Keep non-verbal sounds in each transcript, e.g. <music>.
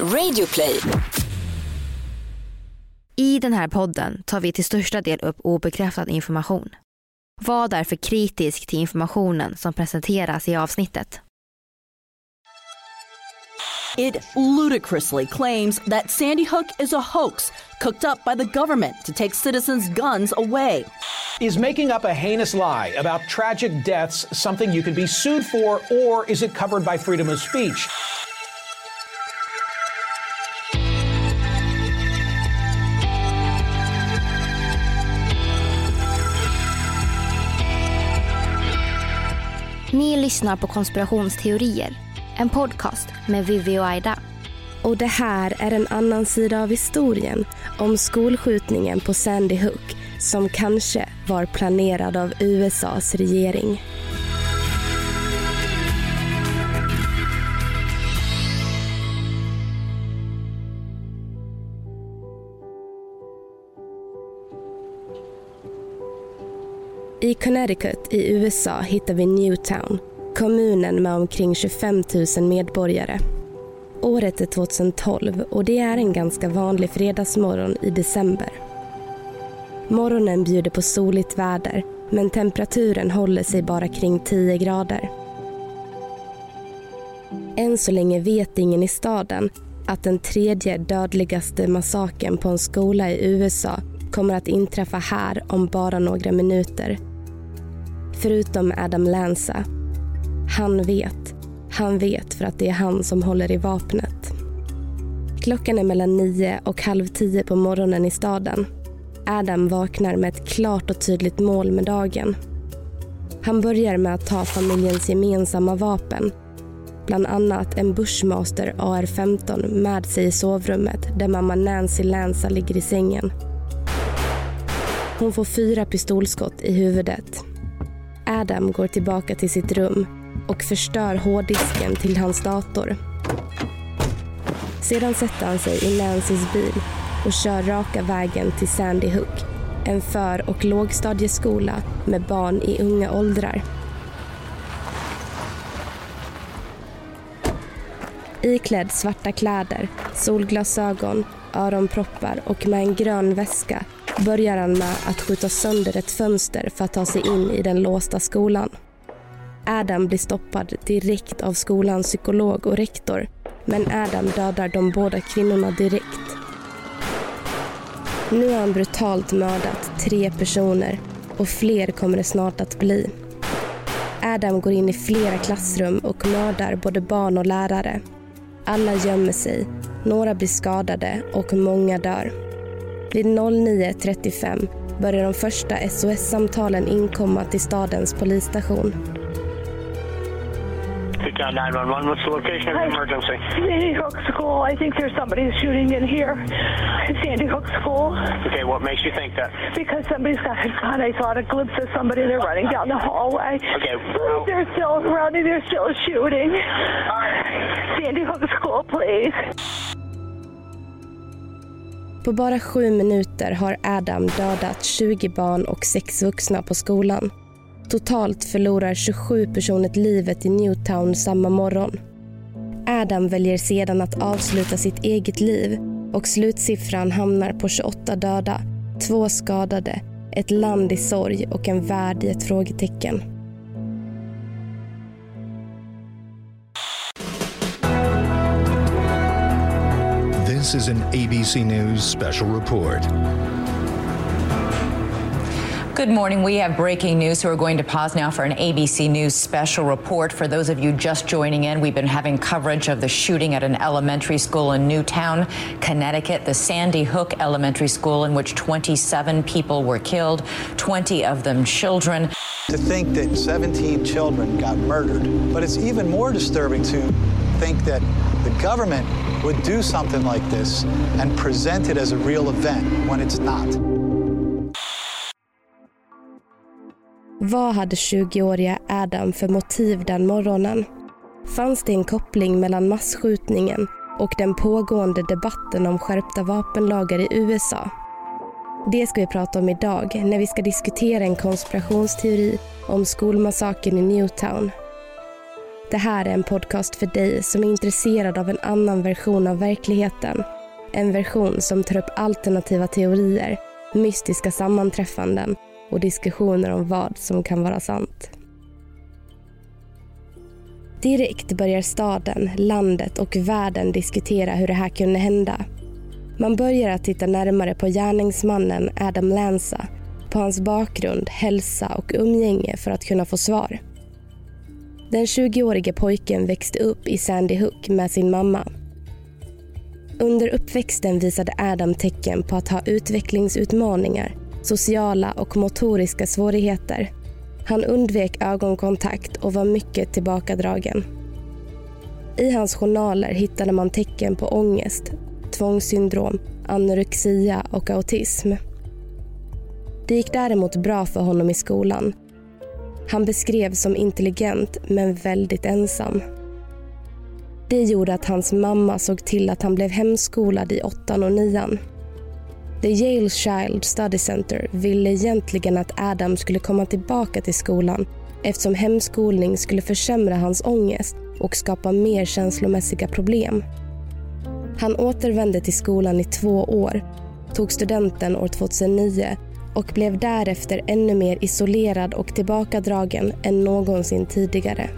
Radioplay. I den här podden tar vi till största del upp obekräftad information. Var därför kritisk till informationen som presenteras i avsnittet. It ludicrously claims that Sandy Hook is a hoax cooked up by the government to take citizens' guns away. Is making up a heinous lie about tragic deaths something you can be sued for, or is it covered by freedom of speech? Ni lyssnar på konspirationsteorier, en podcast med Vivi och Aida. Och det här är en annan sida av historien om skolskjutningen på Sandy Hook som kanske var planerad av USAs regering. I Connecticut i USA hittar vi Newtown, kommunen med omkring 25 000 medborgare. Året är 2012 och det är en ganska vanlig fredagsmorgon i december. Morgonen bjuder på soligt väder men temperaturen håller sig bara kring 10 grader. Än så länge vet ingen i staden att den tredje dödligaste massakern på en skola i USA kommer att inträffa här om bara några minuter. Förutom Adam Lanza. Han vet. Han vet för att det är han som håller i vapnet. Klockan är mellan nio och halv tio på morgonen i staden. Adam vaknar med ett klart och tydligt mål med dagen. Han börjar med att ta familjens gemensamma vapen. Bland annat en Bushmaster AR-15 med sig i sovrummet där mamma Nancy Lanza ligger i sängen. Hon får fyra pistolskott i huvudet. Adam går tillbaka till sitt rum och förstör hårddisken till hans dator. Sedan sätter han sig i Nancys bil och kör raka vägen till Sandy Hook, en för och lågstadieskola med barn i unga åldrar. Iklädd svarta kläder, solglasögon, öronproppar och med en grön väska börjar han med att skjuta sönder ett fönster för att ta sig in i den låsta skolan. Adam blir stoppad direkt av skolans psykolog och rektor men Adam dödar de båda kvinnorna direkt. Nu har han brutalt mördat tre personer och fler kommer det snart att bli. Adam går in i flera klassrum och mördar både barn och lärare. Alla gömmer sig, några blir skadade och många dör. Vid 09.35 börjar de första SOS-samtalen inkomma till stadens polisstation. Town 911, what's the location of the emergency? Sandy Hook School. I think there's somebody shooting in here. Sandy Hook School. Okay, what makes you think that? Because somebody's got a gun. I saw a glimpse of somebody. They're running down the hallway. Okay, well- They're still running. They're still shooting. Sandy Hook School, please. På bara sju minuter har Adam dödat 20 barn och sex vuxna på skolan. Totalt förlorar 27 personer livet i Newtown samma morgon. Adam väljer sedan att avsluta sitt eget liv och slutsiffran hamnar på 28 döda, två skadade, ett land i sorg och en värld i ett frågetecken. This is an ABC News special report. Good morning. We have breaking news. So we're going to pause now for an ABC News special report. For those of you just joining in, we've been having coverage of the shooting at an elementary school in Newtown, Connecticut, the Sandy Hook Elementary School, in which 27 people were killed, 20 of them children. To think that 17 children got murdered, but it's even more disturbing to think that the government would do something like this and present it as a real event when it's not. Vad hade 20-åriga Adam för motiv den morgonen? Fanns det en koppling mellan massskjutningen och den pågående debatten om skärpta vapenlagar i USA? Det ska vi prata om idag när vi ska diskutera en konspirationsteori om skolmassakern i Newtown. Det här är en podcast för dig som är intresserad av en annan version av verkligheten. En version som tar upp alternativa teorier, mystiska sammanträffanden och diskussioner om vad som kan vara sant. Direkt börjar staden, landet och världen diskutera hur det här kunde hända. Man börjar att titta närmare på gärningsmannen Adam Lanza, på hans bakgrund, hälsa och umgänge för att kunna få svar. Den 20-årige pojken växte upp i Sandy Hook med sin mamma. Under uppväxten visade Adam tecken på att ha utvecklingsutmaningar, sociala och motoriska svårigheter. Han undvek ögonkontakt och var mycket tillbakadragen. I hans journaler hittade man tecken på ångest, tvångssyndrom, anorexia och autism. Det gick däremot bra för honom i skolan han beskrevs som intelligent men väldigt ensam. Det gjorde att hans mamma såg till att han blev hemskolad i åttan och nian. The Yale Child Study Center ville egentligen att Adam skulle komma tillbaka till skolan eftersom hemskolning skulle försämra hans ångest och skapa mer känslomässiga problem. Han återvände till skolan i två år, tog studenten år 2009 och blev därefter ännu mer isolerad och tillbakadragen än någonsin tidigare.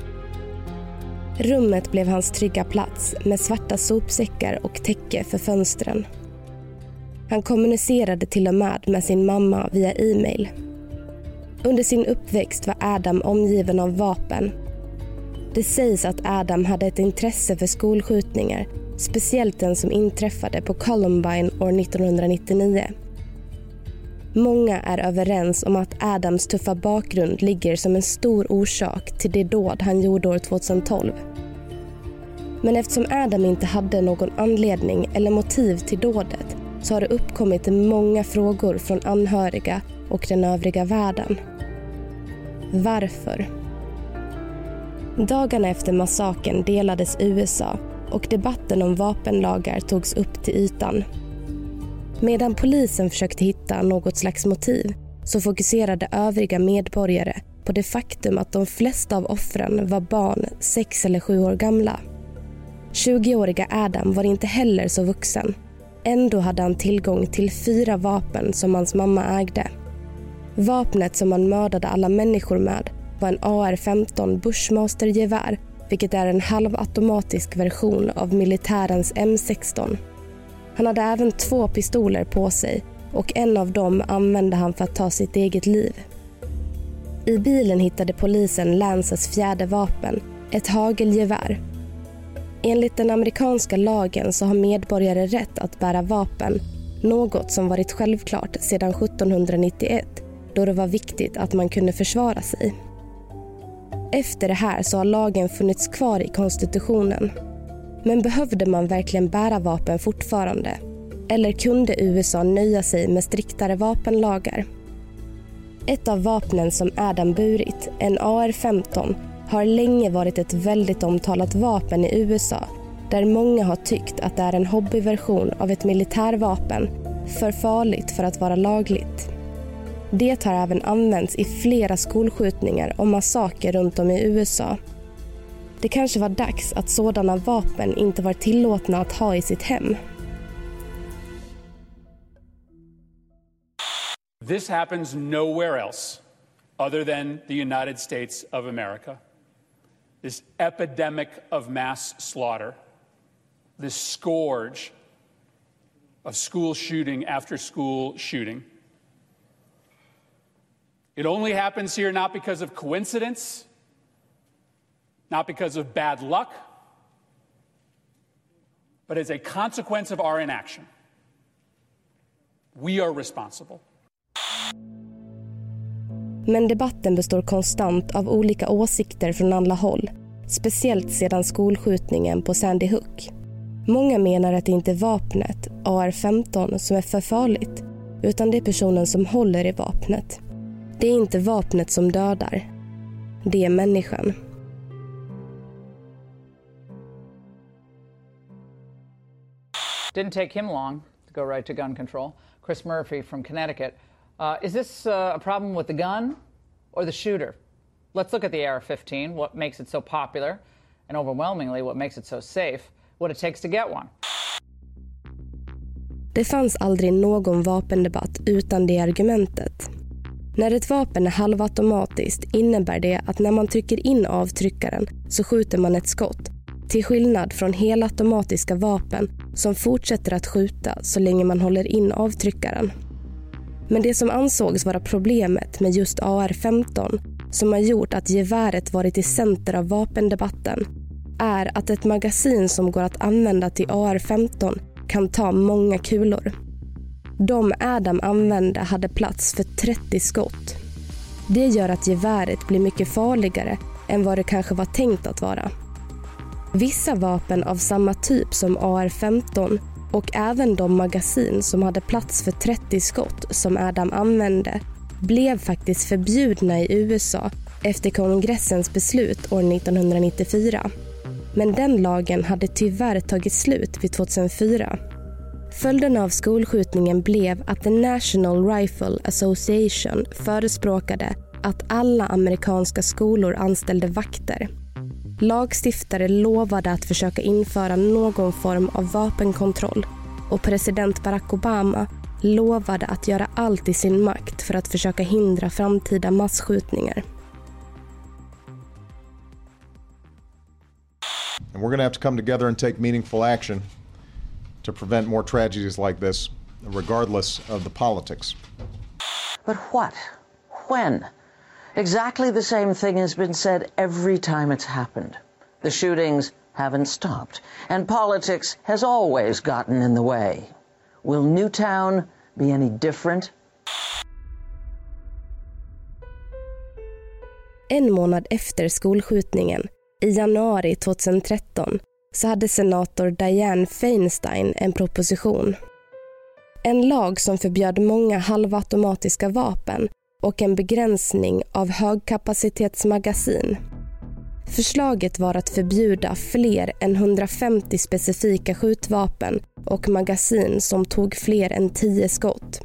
Rummet blev hans trygga plats med svarta sopsäckar och täcke för fönstren. Han kommunicerade till och med med sin mamma via e-mail. Under sin uppväxt var Adam omgiven av vapen. Det sägs att Adam hade ett intresse för skolskjutningar, speciellt den som inträffade på Columbine år 1999. Många är överens om att Adams tuffa bakgrund ligger som en stor orsak till det dåd han gjorde år 2012. Men eftersom Adam inte hade någon anledning eller motiv till dådet så har det uppkommit många frågor från anhöriga och den övriga världen. Varför? Dagarna efter massakern delades USA och debatten om vapenlagar togs upp till ytan. Medan polisen försökte hitta något slags motiv så fokuserade övriga medborgare på det faktum att de flesta av offren var barn sex eller sju år gamla. 20-åriga Adam var inte heller så vuxen. Ändå hade han tillgång till fyra vapen som hans mamma ägde. Vapnet som han mördade alla människor med var en AR-15 Bushmaster-gevär vilket är en halvautomatisk version av militärens M16. Han hade även två pistoler på sig och en av dem använde han för att ta sitt eget liv. I bilen hittade polisen Lances fjärde vapen, ett hagelgevär. Enligt den amerikanska lagen så har medborgare rätt att bära vapen, något som varit självklart sedan 1791 då det var viktigt att man kunde försvara sig. Efter det här så har lagen funnits kvar i konstitutionen men behövde man verkligen bära vapen fortfarande? Eller kunde USA nöja sig med striktare vapenlagar? Ett av vapnen som Adam burit, en AR-15, har länge varit ett väldigt omtalat vapen i USA där många har tyckt att det är en hobbyversion av ett militärvapen för farligt för att vara lagligt. Det har även använts i flera skolskjutningar och massaker runt om i USA det kanske var dags att sådana vapen inte var tillåtna att ha i sitt hem. This happens nowhere else other than the United States of America. This epidemic of mass slaughter, this scourge of school shooting after school shooting. It only happens here not because of coincidence, not because of bad luck, but as a consequence of our inaction. We are responsible. Men debatten består konstant av olika åsikter från alla håll. Speciellt sedan skolskjutningen på Sandy Hook. Många menar att det inte är vapnet, AR-15, som är för farligt utan det är personen som håller i vapnet. Det är inte vapnet som dödar. Det är människan. Didn't take him long to go right to gun control. Chris Murphy from Connecticut. Uh, is this uh, a problem with the gun or the shooter? Let's look at the AR 15, what makes it so popular. and overwhelmingly what makes it so safe, what it takes to get one. Det fanns aldrig någon vapendebatt utan det argumentet. När ett vapen är halvautomatiskt innebär det att när man trycker in avtryckaren så skjuter man ett skott. Till skillnad från helautomatiska vapen som fortsätter att skjuta så länge man håller in avtryckaren. Men det som ansågs vara problemet med just AR-15 som har gjort att geväret varit i center av vapendebatten är att ett magasin som går att använda till AR-15 kan ta många kulor. De Adam använde hade plats för 30 skott. Det gör att geväret blir mycket farligare än vad det kanske var tänkt att vara. Vissa vapen av samma typ som AR-15 och även de magasin som hade plats för 30 skott som Adam använde blev faktiskt förbjudna i USA efter kongressens beslut år 1994. Men den lagen hade tyvärr tagit slut vid 2004. Följden av skolskjutningen blev att The National Rifle Association förespråkade att alla amerikanska skolor anställde vakter. Lagstiftare lovade att försöka införa någon form av vapenkontroll och president Barack Obama lovade att göra allt i sin makt för att försöka hindra framtida massskjutningar. And we're going to have to come together and take meaningful action to prevent more tragedies like this, regardless of the politics. But what? When? Exactly the same thing has been said every time it's happened. The shootings haven't stopped, and politics has always gotten in the way. Will Newtown be any different? En månad efter skolskjutningen, i januari 2013, så hade senator Dianne Feinstein en proposition. En lag som förbjöd många halvautomatiska vapen och en begränsning av högkapacitetsmagasin. Förslaget var att förbjuda fler än 150 specifika skjutvapen och magasin som tog fler än 10 skott.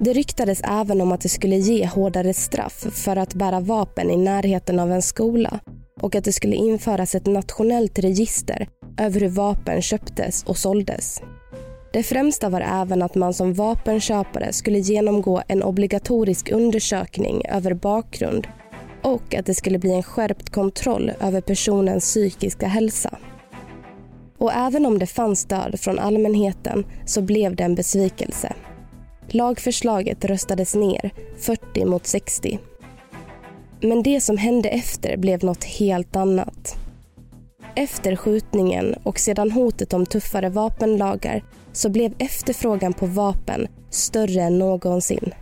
Det ryktades även om att det skulle ge hårdare straff för att bära vapen i närheten av en skola och att det skulle införas ett nationellt register över hur vapen köptes och såldes. Det främsta var även att man som vapenköpare skulle genomgå en obligatorisk undersökning över bakgrund och att det skulle bli en skärpt kontroll över personens psykiska hälsa. Och även om det fanns stöd från allmänheten så blev det en besvikelse. Lagförslaget röstades ner, 40 mot 60. Men det som hände efter blev något helt annat. Efter skjutningen och sedan hotet om tuffare vapenlagar så blev efterfrågan på vapen större än någonsin.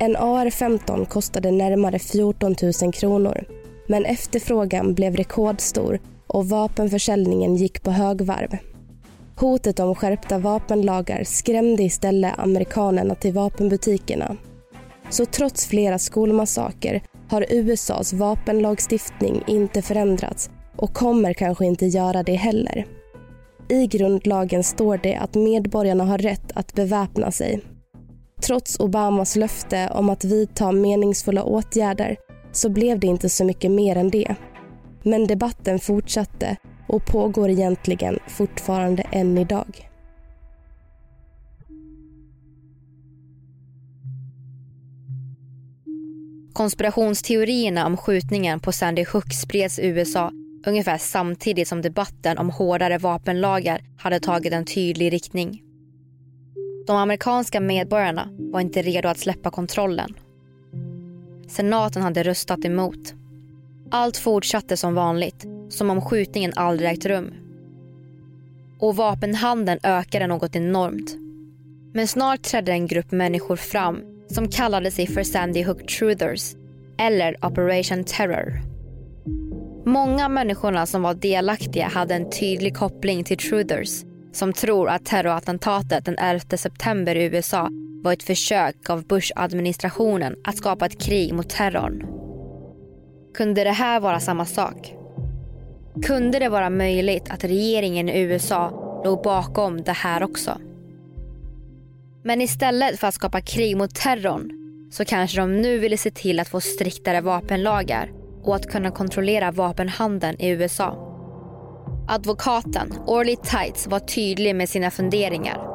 En AR-15 kostade närmare 14 000 kronor men efterfrågan blev rekordstor och vapenförsäljningen gick på högvarv. Hotet om skärpta vapenlagar skrämde istället amerikanerna till vapenbutikerna. Så trots flera skolmassaker har USAs vapenlagstiftning inte förändrats och kommer kanske inte göra det heller. I grundlagen står det att medborgarna har rätt att beväpna sig. Trots Obamas löfte om att vidta meningsfulla åtgärder så blev det inte så mycket mer än det. Men debatten fortsatte och pågår egentligen fortfarande än idag. Konspirationsteorierna om skjutningen på Sandy Hook spreds i USA ungefär samtidigt som debatten om hårdare vapenlagar hade tagit en tydlig riktning. De amerikanska medborgarna var inte redo att släppa kontrollen. Senaten hade röstat emot. Allt fortsatte som vanligt, som om skjutningen aldrig ägt rum. Och vapenhandeln ökade något enormt. Men snart trädde en grupp människor fram som kallade sig för Sandy Hook Truthers eller Operation Terror. Många människorna som var delaktiga hade en tydlig koppling till Truthers som tror att terrorattentatet den 11 september i USA var ett försök av Bush-administrationen att skapa ett krig mot terrorn. Kunde det här vara samma sak? Kunde det vara möjligt att regeringen i USA låg bakom det här också? Men istället för att skapa krig mot terrorn så kanske de nu ville se till att få striktare vapenlagar och att kunna kontrollera vapenhandeln i USA. Advokaten Orly Tights var tydlig med sina funderingar.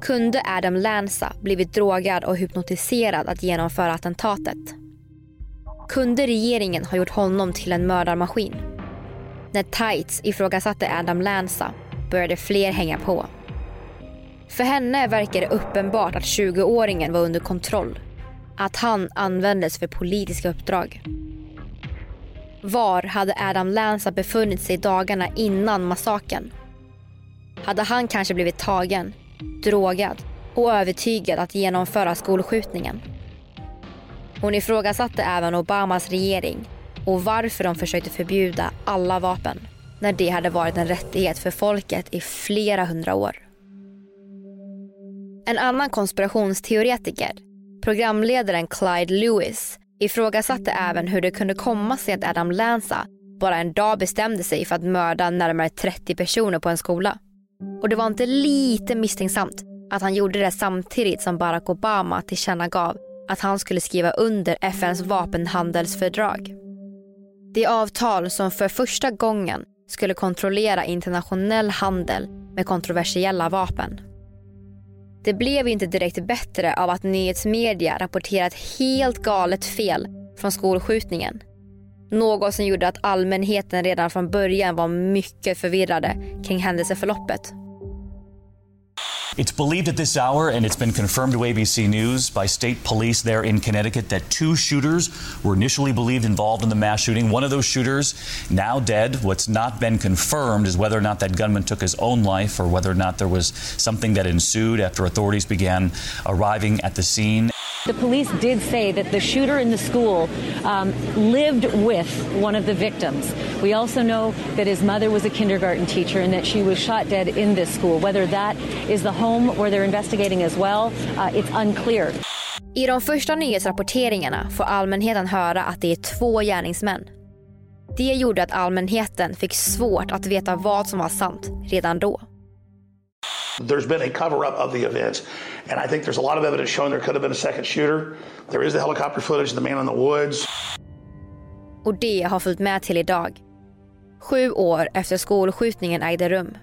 Kunde Adam Lanza blivit drogad och hypnotiserad att genomföra attentatet? Kunde regeringen ha gjort honom till en mördarmaskin? När Tights ifrågasatte Adam Lanza började fler hänga på. För henne verkar det uppenbart att 20-åringen var under kontroll. Att han användes för politiska uppdrag. Var hade Adam Lanza befunnit sig dagarna innan massakern? Hade han kanske blivit tagen, drogad och övertygad att genomföra skolskjutningen? Hon ifrågasatte även Obamas regering och varför de försökte förbjuda alla vapen när det hade varit en rättighet för folket i flera hundra år. En annan konspirationsteoretiker, programledaren Clyde Lewis, ifrågasatte även hur det kunde komma sig att Adam Lanza bara en dag bestämde sig för att mörda närmare 30 personer på en skola. Och det var inte lite misstänksamt att han gjorde det samtidigt som Barack Obama tillkännagav att han skulle skriva under FNs vapenhandelsfördrag. Det avtal som för första gången skulle kontrollera internationell handel med kontroversiella vapen. Det blev inte direkt bättre av att nyhetsmedia rapporterat helt galet fel från skolskjutningen. Något som gjorde att allmänheten redan från början var mycket förvirrade kring händelseförloppet. It's believed at this hour, and it's been confirmed to ABC News by state police there in Connecticut, that two shooters were initially believed involved in the mass shooting. One of those shooters now dead. What's not been confirmed is whether or not that gunman took his own life or whether or not there was something that ensued after authorities began arriving at the scene. The police did say that the shooter in the school um, lived with one of the victims. We also know that his mother was a kindergarten teacher and that she was shot dead in this school. Whether that is the home where they're investigating as well, uh, it's unclear. I de första nyhetsrapporteringarna får allmänheten höra att det är två gärningsmän. Det gjorde att allmänheten fick svårt att veta vad som var sant redan då. There's been a cover up of the events, and I think there's a lot of evidence showing there could have been a second shooter. There is the helicopter footage of the man in the woods. Och det har följt med till idag. Sju år efter skolskjutningen ägde rum.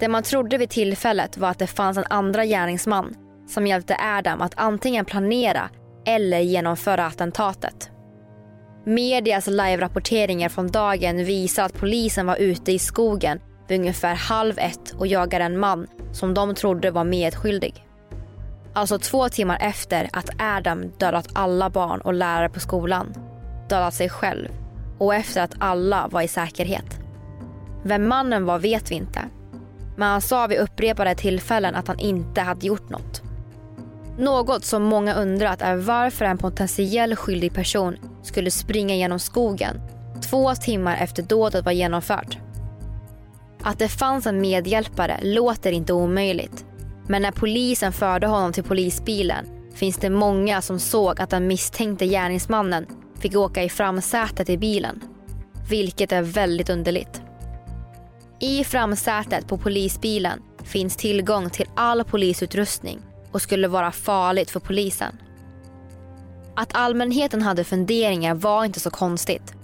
Det man trodde vid tillfället var att det fanns en andra gärningsman som hjälpte Adam att antingen planera eller genomföra attentatet. Medias live-rapporteringar från dagen visar att polisen var ute i skogen vid ungefär halv ett och jagar en man som de trodde var medskyldig. Alltså två timmar efter att Adam dödat alla barn och lärare på skolan, dödat sig själv och efter att alla var i säkerhet. Vem mannen var vet vi inte. Men han sa vid upprepade tillfällen att han inte hade gjort något. Något som många undrat är varför en potentiell skyldig person skulle springa genom skogen två timmar efter dådet var genomfört. Att det fanns en medhjälpare låter inte omöjligt. Men när polisen förde honom till polisbilen finns det många som såg att den misstänkte gärningsmannen fick åka i framsätet i bilen. Vilket är väldigt underligt. I framsätet på polisbilen finns tillgång till all polisutrustning och skulle vara farligt för polisen. Att allmänheten hade funderingar var inte så konstigt.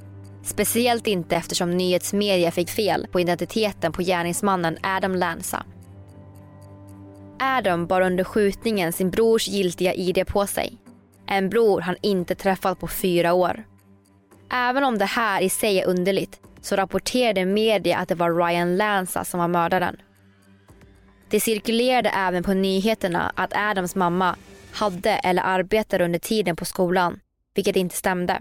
Speciellt inte eftersom nyhetsmedia fick fel på identiteten på gärningsmannen Adam Lanza. Adam bar under skjutningen sin brors giltiga ID på sig. En bror han inte träffat på fyra år. Även om det här i sig är underligt så rapporterade media att det var Ryan Lanza som var mördaren. Det cirkulerade även på nyheterna att Adams mamma hade eller arbetade under tiden på skolan, vilket inte stämde.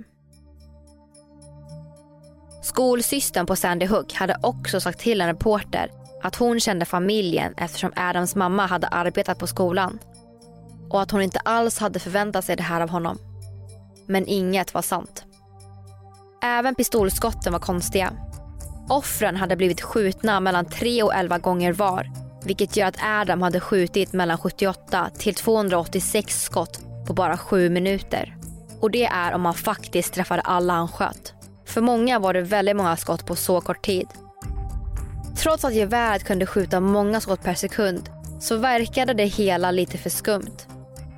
Skolsystern på Sandy Hook hade också sagt till en reporter att hon kände familjen eftersom Adams mamma hade arbetat på skolan och att hon inte alls hade förväntat sig det här av honom. Men inget var sant. Även pistolskotten var konstiga. Offren hade blivit skjutna mellan 3 och 11 gånger var vilket gör att Adam hade skjutit mellan 78 till 286 skott på bara sju minuter. Och det är om man faktiskt träffade alla han sköt. För många var det väldigt många skott på så kort tid. Trots att geväret kunde skjuta många skott per sekund så verkade det hela lite för skumt.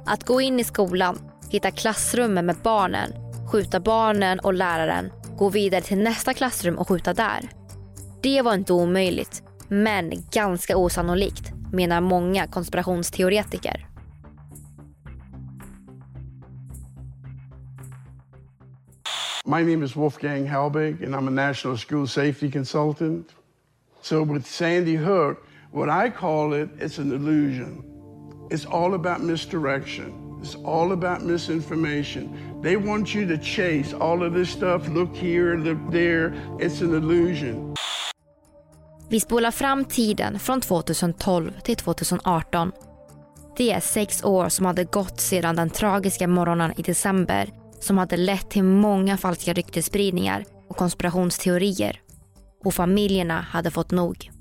Att gå in i skolan, hitta klassrummen med barnen skjuta barnen och läraren, gå vidare till nästa klassrum och skjuta där. Det var inte omöjligt, men ganska osannolikt, menar många konspirationsteoretiker. My name is Wolfgang Halbig, and I'm a national school safety consultant. So, with Sandy Hook, what I call it, it's an illusion. It's all about misdirection. It's all about misinformation. They want you to chase all of this stuff. Look here, look there. It's an illusion. Vi spolar fram tiden från 2012 till 2018. Det är sex år som hade gått sedan den tragiska morgonen i december som hade lett till många falska ryktesspridningar och konspirationsteorier. Och familjerna hade fått nog.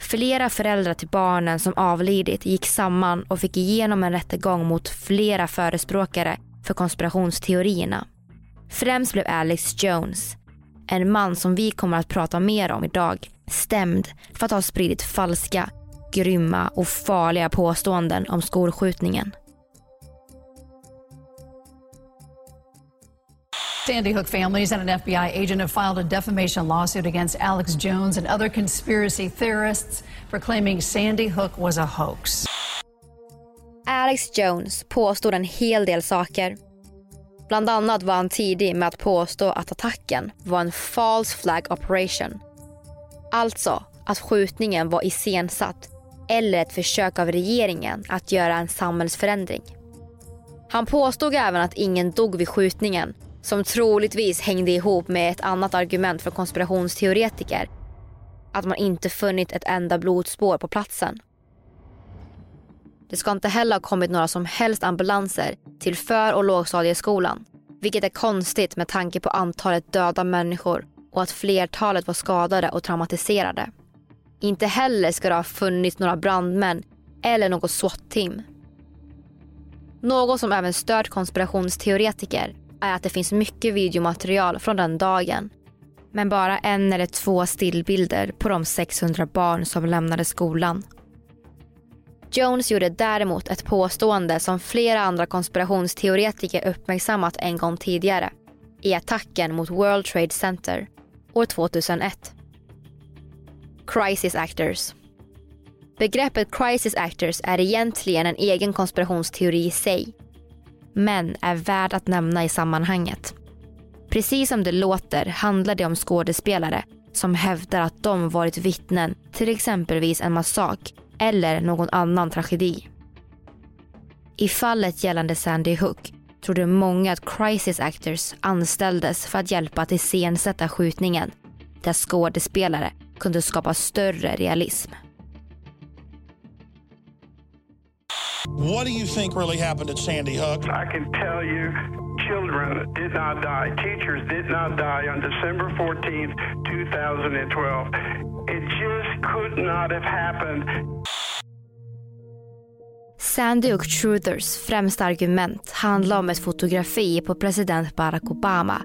Flera föräldrar till barnen som avlidit gick samman och fick igenom en rättegång mot flera förespråkare för konspirationsteorierna. Främst blev Alex Jones, en man som vi kommer att prata mer om idag, stämd för att ha spridit falska, grymma och farliga påståenden om skolskjutningen. Sandy Hook families and an FBI agent have filed a defamation lawsuit against Alex Jones and other conspiracy theorists for claiming Sandy Hook was a hoax. Alex Jones påstod en hel del saker. Bland annat var han tidig med att påstå att attacken var en false flag operation. Alltså att skjutningen var iscensatt eller ett försök av regeringen att göra en samhällsförändring. Han påstod även att ingen dog vid skjutningen som troligtvis hängde ihop med ett annat argument för konspirationsteoretiker. Att man inte funnit ett enda blodspår på platsen. Det ska inte heller ha kommit några som helst ambulanser till för och lågstadieskolan. Vilket är konstigt med tanke på antalet döda människor och att flertalet var skadade och traumatiserade. Inte heller ska det ha funnits några brandmän eller något SWAT-team. Något som även stört konspirationsteoretiker är att det finns mycket videomaterial från den dagen. Men bara en eller två stillbilder på de 600 barn som lämnade skolan. Jones gjorde däremot ett påstående som flera andra konspirationsteoretiker uppmärksammat en gång tidigare i attacken mot World Trade Center år 2001. Crisis Actors. Begreppet crisis actors är egentligen en egen konspirationsteori i sig men är värd att nämna i sammanhanget. Precis som det låter handlar det om skådespelare som hävdar att de varit vittnen till exempelvis en massak eller någon annan tragedi. I fallet gällande Sandy Hook trodde många att crisis actors anställdes för att hjälpa att iscensätta skjutningen där skådespelare kunde skapa större realism. What do you think really happened at Sandy Hook? I can tell you children did not die. Teachers did not die on December 14th, 2012. It just could not have happened. Sandy Hook Truthers främsta argument handlar om ett fotografi på president Barack Obama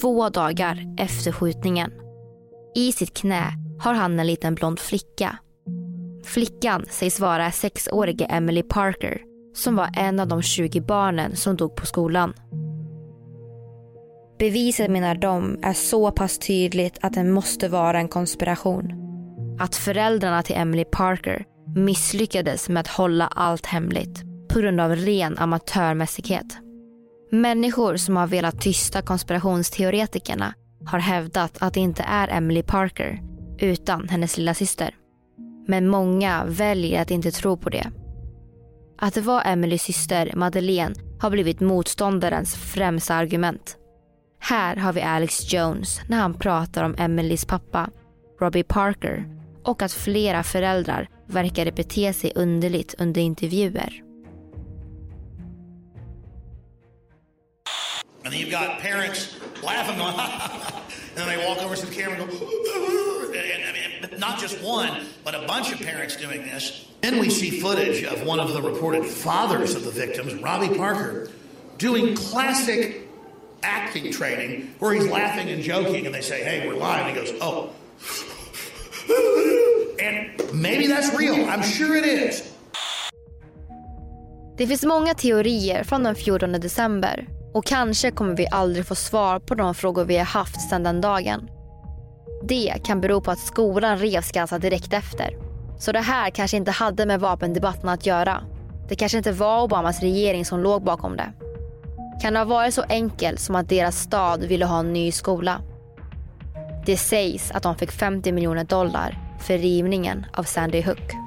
två dagar efter skjutningen. I sitt knä har han en liten blond flicka Flickan sägs vara sexårige Emily Parker som var en av de 20 barnen som dog på skolan. Beviset menar de är så pass tydligt att det måste vara en konspiration. Att föräldrarna till Emily Parker misslyckades med att hålla allt hemligt på grund av ren amatörmässighet. Människor som har velat tysta konspirationsteoretikerna har hävdat att det inte är Emily Parker utan hennes lilla syster. Men många väljer att inte tro på det. Att det var Emelies syster Madeleine har blivit motståndarens främsta argument. Här har vi Alex Jones när han pratar om Emelies pappa, Robbie Parker och att flera föräldrar verkade bete sig underligt under intervjuer. And then you've got parents laughing, going, <laughs> and then they walk over to the camera and go, and, not just one, but a bunch of parents doing this. Then we see footage of one of the reported fathers of the victims, Robbie Parker, doing classic acting training where he's laughing and joking, and they say, hey, we're live. And he goes, oh. <laughs> And maybe that's real. I'm sure it is. Det finns många teorier från den 14 december Och kanske kommer vi aldrig få svar på de frågor vi har haft sedan den dagen. Det kan bero på att skolan revs ganska direkt efter. Så det här kanske inte hade med vapendebatten att göra. Det kanske inte var Obamas regering som låg bakom det. Kan det ha varit så enkelt som att deras stad ville ha en ny skola? Det sägs att de fick 50 miljoner dollar för rivningen av Sandy Hook.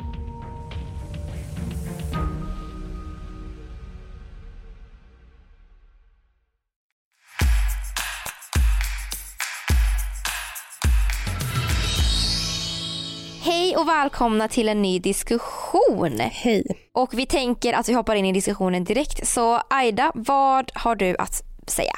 Och välkomna till en ny diskussion. Hej. Och vi tänker att vi hoppar in i diskussionen direkt. Så Aida, vad har du att säga?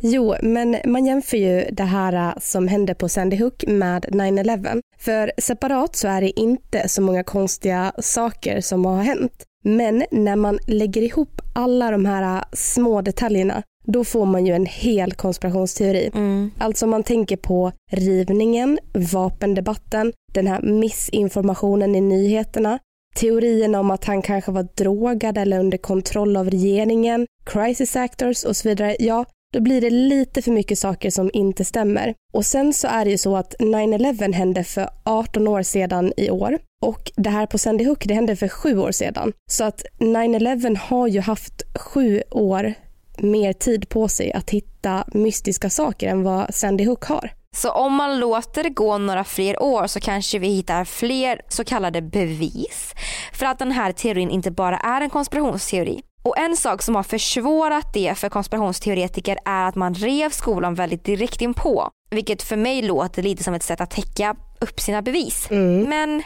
Jo, men man jämför ju det här äh, som hände på Sandy Hook med 9-11. För separat så är det inte så många konstiga saker som har hänt. Men när man lägger ihop alla de här äh, små detaljerna då får man ju en hel konspirationsteori. Mm. Alltså man tänker på rivningen, vapendebatten, den här missinformationen i nyheterna, teorierna om att han kanske var drogad eller under kontroll av regeringen, crisis actors och så vidare. Ja, då blir det lite för mycket saker som inte stämmer. Och sen så är det ju så att 9-11 hände för 18 år sedan i år och det här på Sandy Hook det hände för sju år sedan. Så att 9-11 har ju haft sju år mer tid på sig att hitta mystiska saker än vad Sandy Hook har. Så om man låter det gå några fler år så kanske vi hittar fler så kallade bevis för att den här teorin inte bara är en konspirationsteori. Och en sak som har försvårat det för konspirationsteoretiker är att man rev skolan väldigt direkt inpå. Vilket för mig låter lite som ett sätt att täcka upp sina bevis. Mm. Men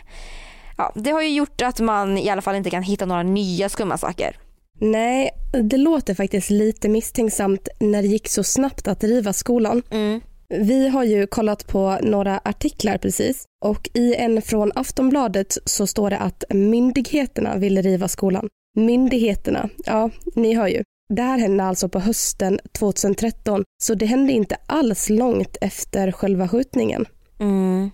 ja, det har ju gjort att man i alla fall inte kan hitta några nya skumma saker. Nej, det låter faktiskt lite misstänksamt när det gick så snabbt att riva skolan. Mm. Vi har ju kollat på några artiklar precis och i en från Aftonbladet så står det att myndigheterna vill riva skolan. Myndigheterna, ja, ni hör ju. Det här hände alltså på hösten 2013 så det hände inte alls långt efter själva skjutningen. Mm.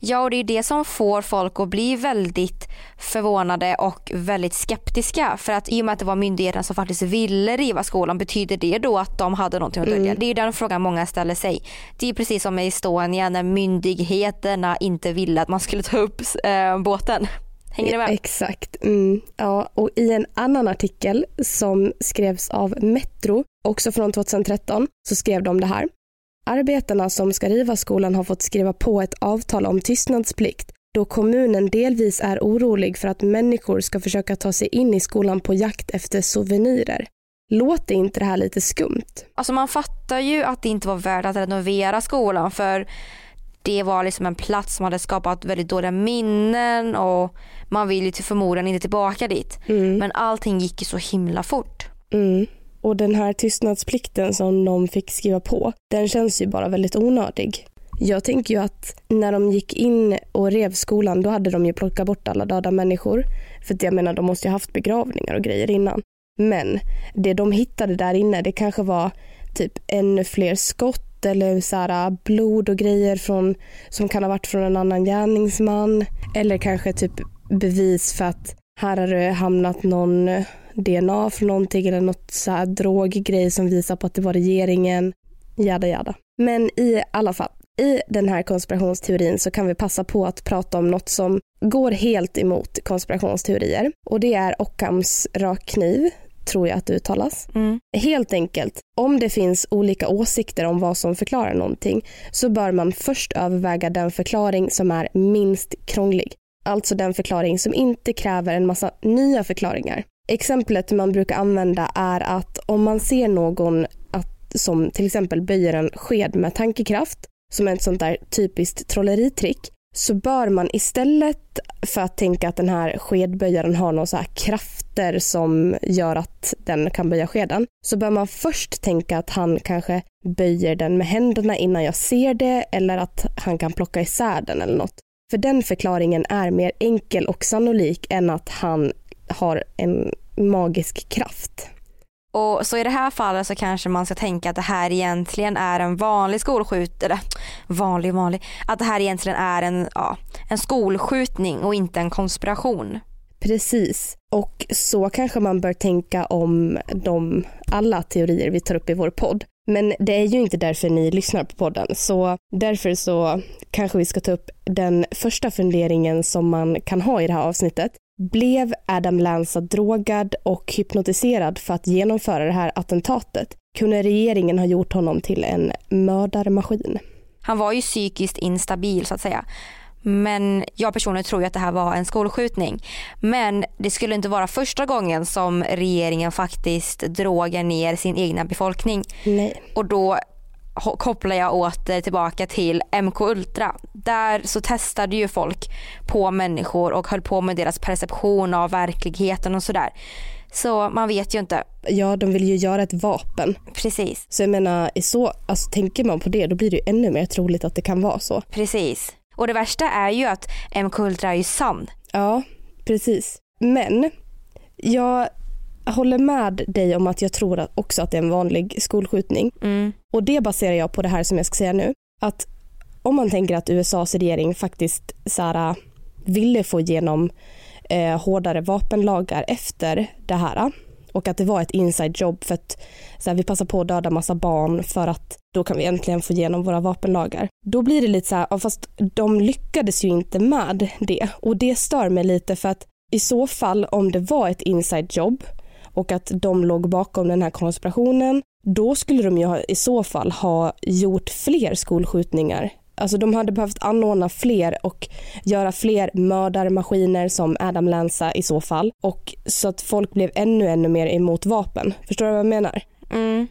Ja, och det är det som får folk att bli väldigt förvånade och väldigt skeptiska. För att i och med att det var myndigheterna som faktiskt ville riva skolan, betyder det då att de hade någonting att dölja? Mm. Det är den frågan många ställer sig. Det är precis som med Estonia när myndigheterna inte ville att man skulle ta upp äh, båten. Hänger ni med? Exakt. Mm. Ja, och i en annan artikel som skrevs av Metro, också från 2013, så skrev de det här. Arbetarna som ska riva skolan har fått skriva på ett avtal om tystnadsplikt då kommunen delvis är orolig för att människor ska försöka ta sig in i skolan på jakt efter souvenirer. Låter inte det här lite skumt? Alltså man fattar ju att det inte var värt att renovera skolan för det var liksom en plats som hade skapat väldigt dåliga minnen och man vill ju till förmodan inte tillbaka dit. Men allting gick ju så himla fort. Mm. Och den här tystnadsplikten som de fick skriva på, den känns ju bara väldigt onödig. Jag tänker ju att när de gick in och rev skolan, då hade de ju plockat bort alla döda människor. För jag menar, de måste ju haft begravningar och grejer innan. Men det de hittade där inne, det kanske var typ ännu fler skott eller så här, äh, blod och grejer från, som kan ha varit från en annan gärningsman. Eller kanske typ bevis för att här har det hamnat någon DNA från någonting eller något så här droggrej som visar på att det var regeringen. Jada jada. Men i alla fall, i den här konspirationsteorin så kan vi passa på att prata om något som går helt emot konspirationsteorier och det är Ockhams rakkniv tror jag att det uttalas. Mm. Helt enkelt, om det finns olika åsikter om vad som förklarar någonting så bör man först överväga den förklaring som är minst krånglig. Alltså den förklaring som inte kräver en massa nya förklaringar. Exemplet man brukar använda är att om man ser någon att, som till exempel böjer en sked med tankekraft, som är ett sånt där typiskt trolleritrick, så bör man istället för att tänka att den här skedböjaren har några krafter som gör att den kan böja skeden, så bör man först tänka att han kanske böjer den med händerna innan jag ser det eller att han kan plocka isär den eller något. För den förklaringen är mer enkel och sannolik än att han har en magisk kraft. Och så i det här fallet så kanske man ska tänka att det här egentligen är en vanlig skolskjut eller vanlig vanlig, att det här egentligen är en, ja, en skolskjutning och inte en konspiration. Precis. Och så kanske man bör tänka om de alla teorier vi tar upp i vår podd. Men det är ju inte därför ni lyssnar på podden, så därför så kanske vi ska ta upp den första funderingen som man kan ha i det här avsnittet. Blev Adam Lanza drogad och hypnotiserad för att genomföra det här attentatet? Kunde regeringen ha gjort honom till en mördarmaskin? Han var ju psykiskt instabil så att säga. Men jag personligen tror ju att det här var en skolskjutning. Men det skulle inte vara första gången som regeringen faktiskt drogar ner sin egna befolkning. Nej. Och då kopplar jag åter tillbaka till MK Ultra. Där så testade ju folk på människor och höll på med deras perception av verkligheten och sådär. Så man vet ju inte. Ja, de vill ju göra ett vapen. Precis. Så jag menar, så, alltså, tänker man på det då blir det ju ännu mer troligt att det kan vara så. Precis. Och det värsta är ju att MK Ultra är ju sann. Ja, precis. Men jag håller med dig om att jag tror också att det är en vanlig skolskjutning. Mm. Och det baserar jag på det här som jag ska säga nu. Att om man tänker att USAs regering faktiskt så här, ville få igenom eh, hårdare vapenlagar efter det här och att det var ett inside job för att så här, vi passar på att döda massa barn för att då kan vi äntligen få igenom våra vapenlagar. Då blir det lite så här, fast de lyckades ju inte med det och det stör mig lite för att i så fall om det var ett inside jobb och att de låg bakom den här konspirationen, då skulle de ju ha, i så fall ha gjort fler skolskjutningar Alltså de hade behövt anordna fler och göra fler mördarmaskiner som Adam Lanza i så fall. Och så att folk blev ännu, ännu mer emot vapen. Förstår du vad jag menar? Mm.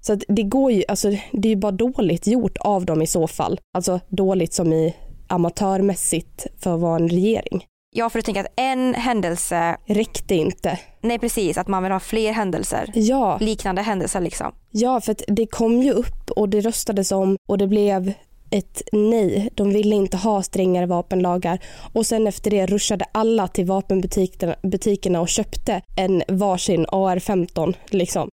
Så att det går ju, alltså det är ju bara dåligt gjort av dem i så fall. Alltså dåligt som i amatörmässigt för att vara en regering. Ja, för du tänker att en händelse räckte inte. Nej, precis. Att man vill ha fler händelser. Ja. Liknande händelser liksom. Ja, för det kom ju upp och det röstades om och det blev ett nej. De ville inte ha strängare vapenlagar och sen efter det ruschade alla till vapenbutikerna och köpte en varsin AR-15 liksom.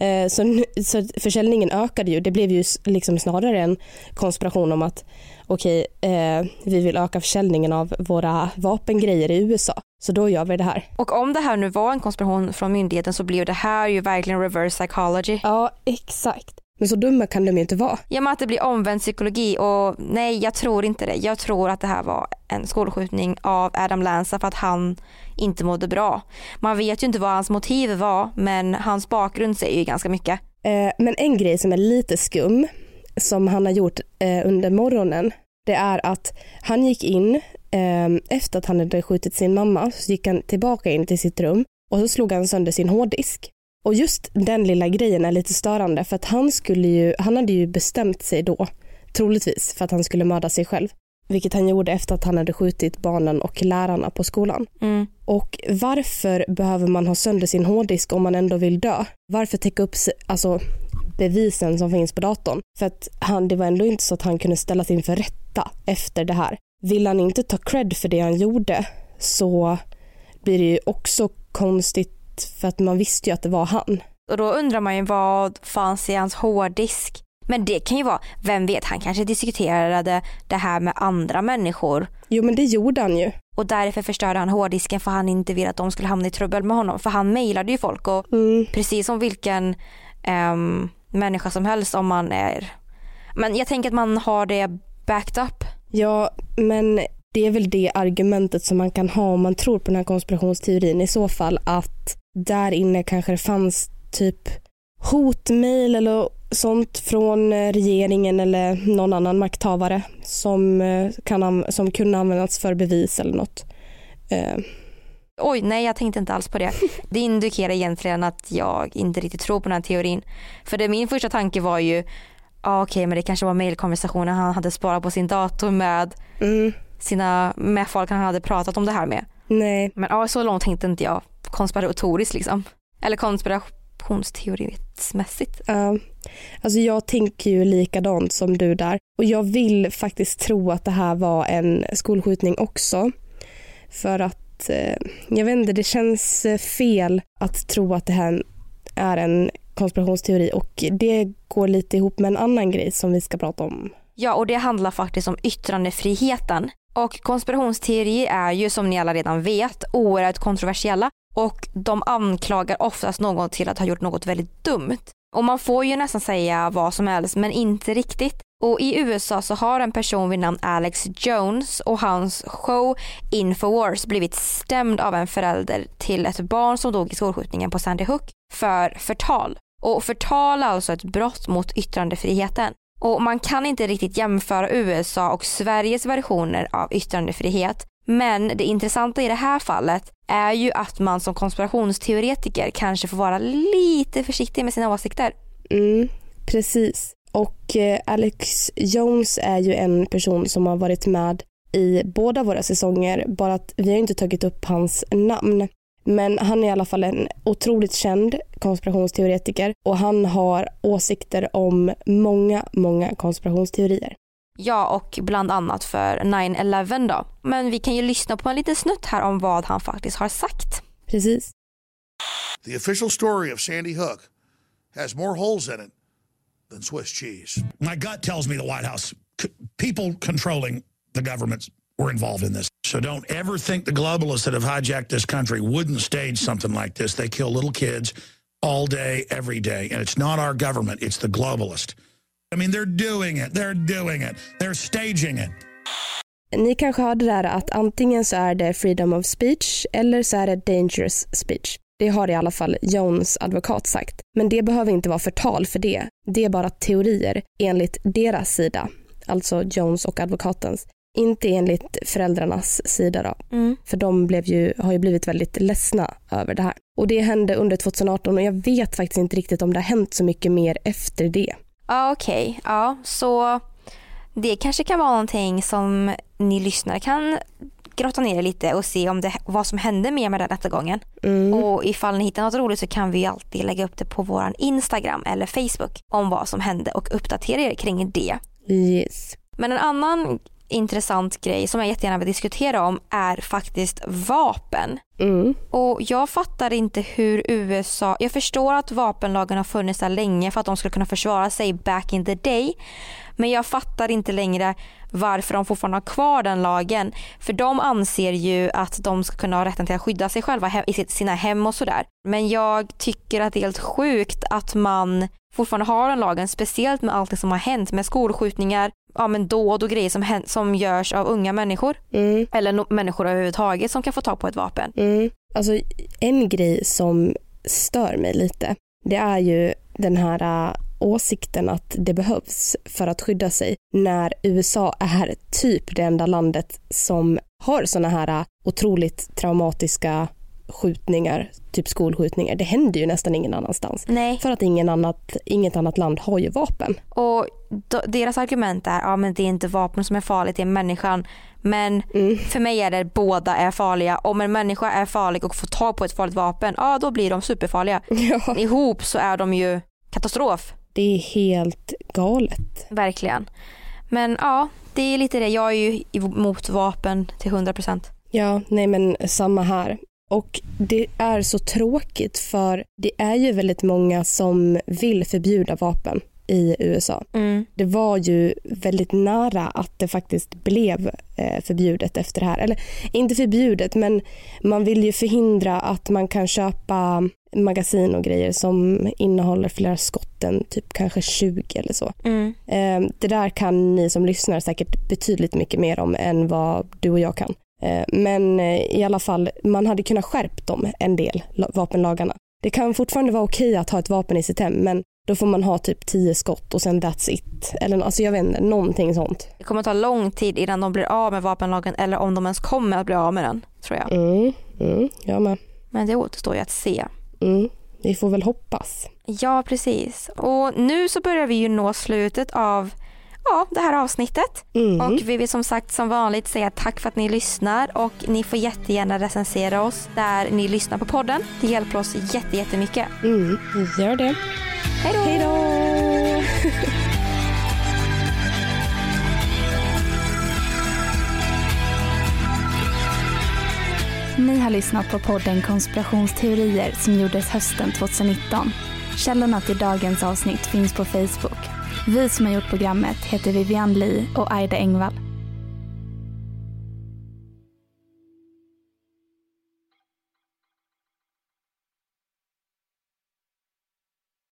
Eh, så, så försäljningen ökade ju. Det blev ju liksom snarare en konspiration om att okej, okay, eh, vi vill öka försäljningen av våra vapengrejer i USA. Så då gör vi det här. Och om det här nu var en konspiration från myndigheten så blev det här ju verkligen reverse psychology. Ja, exakt. Men så dumma kan de ju inte vara. Ja men att det blir omvänd psykologi och nej jag tror inte det. Jag tror att det här var en skolskjutning av Adam Lanza för att han inte mådde bra. Man vet ju inte vad hans motiv var men hans bakgrund säger ju ganska mycket. Eh, men en grej som är lite skum som han har gjort eh, under morgonen det är att han gick in eh, efter att han hade skjutit sin mamma så gick han tillbaka in till sitt rum och så slog han sönder sin hårddisk. Och just den lilla grejen är lite störande för att han skulle ju, han hade ju bestämt sig då, troligtvis, för att han skulle mörda sig själv. Vilket han gjorde efter att han hade skjutit barnen och lärarna på skolan. Mm. Och varför behöver man ha sönder sin hårddisk om man ändå vill dö? Varför täcka upp alltså, bevisen som finns på datorn? För att han, det var ändå inte så att han kunde ställas inför rätta efter det här. Vill han inte ta cred för det han gjorde så blir det ju också konstigt för att man visste ju att det var han. Och då undrar man ju vad fanns i hans hårddisk? Men det kan ju vara, vem vet, han kanske diskuterade det här med andra människor. Jo men det gjorde han ju. Och därför förstörde han hårddisken för han inte ville att de skulle hamna i trubbel med honom. För han mejlade ju folk och mm. precis som vilken um, människa som helst om man är... Men jag tänker att man har det backed up. Ja men det är väl det argumentet som man kan ha om man tror på den här konspirationsteorin i så fall att där inne kanske det fanns typ hotmail eller sånt från eh, regeringen eller någon annan makthavare som, eh, kan, som kunde användas för bevis eller något. Eh, Uh. Oj, nej jag tänkte inte alls på det. Det indikerar egentligen att jag inte riktigt tror på den här teorin. För det, min första tanke var ju, ah, okej okay, men det kanske var mailkonversationer han hade sparat på sin dator med mm. sina, med folk han hade pratat om det här med. Nej. Men ja, så långt tänkte inte jag konspiratoriskt liksom. Eller konspirationsteorismässigt. Ja. Alltså jag tänker ju likadant som du där. Och jag vill faktiskt tro att det här var en skolskjutning också. För att, Eh, jag vet inte, det känns eh, fel att tro att det här är en konspirationsteori och det går lite ihop med en annan grej som vi ska prata om. Ja, och det handlar faktiskt om yttrandefriheten. Och konspirationsteorier är ju som ni alla redan vet oerhört kontroversiella och de anklagar oftast någon till att ha gjort något väldigt dumt. Och man får ju nästan säga vad som helst men inte riktigt. Och i USA så har en person vid namn Alex Jones och hans show Infowars blivit stämd av en förälder till ett barn som dog i skolskjutningen på Sandy Hook för förtal. Och förtal är alltså ett brott mot yttrandefriheten. Och man kan inte riktigt jämföra USA och Sveriges versioner av yttrandefrihet. Men det intressanta i det här fallet är ju att man som konspirationsteoretiker kanske får vara lite försiktig med sina åsikter. Mm, precis. Och eh, Alex Jones är ju en person som har varit med i båda våra säsonger, bara att vi har inte tagit upp hans namn. Men han är i alla fall en otroligt känd konspirationsteoretiker och han har åsikter om många, många konspirationsteorier. Ja, och bland annat för 9-11 då. Men vi kan ju lyssna på en liten snutt här om vad han faktiskt har sagt. Precis. The official story of Sandy Hook has more holes in it than Swiss cheese. My gut tells me the White House, people controlling the government were involved in this. So don't ever think the globalists that have hijacked this country wouldn't stage something like this. They kill little kids all day, every day. And it's not our government, it's the globalist. I mean, they're doing it. They're doing it. They're staging it. Ni kanske hörde där att antingen så är det freedom of speech eller så är det dangerous speech. Det har i alla fall Jones advokat sagt. Men det behöver inte vara förtal för det. Det är bara teorier enligt deras sida, alltså Jones och advokatens. Inte enligt föräldrarnas sida då. Mm. För de blev ju, har ju blivit väldigt ledsna över det här. Och det hände under 2018 och jag vet faktiskt inte riktigt om det har hänt så mycket mer efter det. Ja okej, okay. ja så det kanske kan vara någonting som ni lyssnare kan grotta ner er lite och se om det, vad som hände mer med den rättegången. Mm. Och ifall ni hittar något roligt så kan vi alltid lägga upp det på vår Instagram eller Facebook om vad som hände och uppdatera er kring det. Yes. Men en annan intressant grej som jag jättegärna vill diskutera om är faktiskt vapen. Mm. Och jag fattar inte hur USA, jag förstår att vapenlagen har funnits där länge för att de skulle kunna försvara sig back in the day. Men jag fattar inte längre varför de fortfarande har kvar den lagen. För de anser ju att de ska kunna ha rätten till att skydda sig själva i sina hem och sådär. Men jag tycker att det är helt sjukt att man fortfarande har den lagen, speciellt med allt som har hänt med skolskjutningar, ja, men dåd och grejer som, som görs av unga människor. Mm. Eller no människor överhuvudtaget som kan få tag på ett vapen. Mm. Alltså en grej som stör mig lite, det är ju den här uh, åsikten att det behövs för att skydda sig när USA är typ det enda landet som har såna här uh, otroligt traumatiska skjutningar, typ skolskjutningar. Det händer ju nästan ingen annanstans. Nej. För att ingen annat, inget annat land har ju vapen. Och deras argument är, ja men det är inte vapen som är farligt, det är människan. Men mm. för mig är det båda är farliga. Om en människa är farlig och får tag på ett farligt vapen, ja då blir de superfarliga. <laughs> Ja. Ihop så är de ju katastrof. Det är helt galet. Verkligen. Men ja, det är lite det. Jag är ju emot vapen till 100 procent. Ja, nej men samma här. Och det är så tråkigt för det är ju väldigt många som vill förbjuda vapen i USA. Mm. Det var ju väldigt nära att det faktiskt blev eh, förbjudet efter det här. Eller inte förbjudet, men man vill ju förhindra att man kan köpa magasin och grejer som innehåller flera skotten, typ kanske 20 eller så. Mm. Eh, det där kan ni som lyssnar säkert betydligt mycket mer om än vad du och jag kan. Eh, men i alla fall, man hade kunnat skärpt dem en del, vapenlagarna. Det kan fortfarande vara okej att ha ett vapen i sitt hem, men då får man ha typ tio skott och sen that's it. Eller alltså jag vet inte, någonting sånt. Det kommer ta lång tid innan de blir av med vapenlagen eller om de ens kommer att bli av med den, tror jag. Mm, mm, jag med. Men det återstår ju att se. Mm, vi får väl hoppas. Ja, precis. Och nu så börjar vi ju nå slutet av ja, det här avsnittet. Mm. Och vi vill som sagt som vanligt säga tack för att ni lyssnar och ni får jättegärna recensera oss där ni lyssnar på podden. Det hjälper oss jätte, jättemycket. Mm, gör det. Hej då! <laughs> Ni har lyssnat på podden Konspirationsteorier som gjordes hösten 2019. Källorna till dagens avsnitt finns på Facebook. Vi som har gjort programmet heter Vivian Lee och Aida Engvall.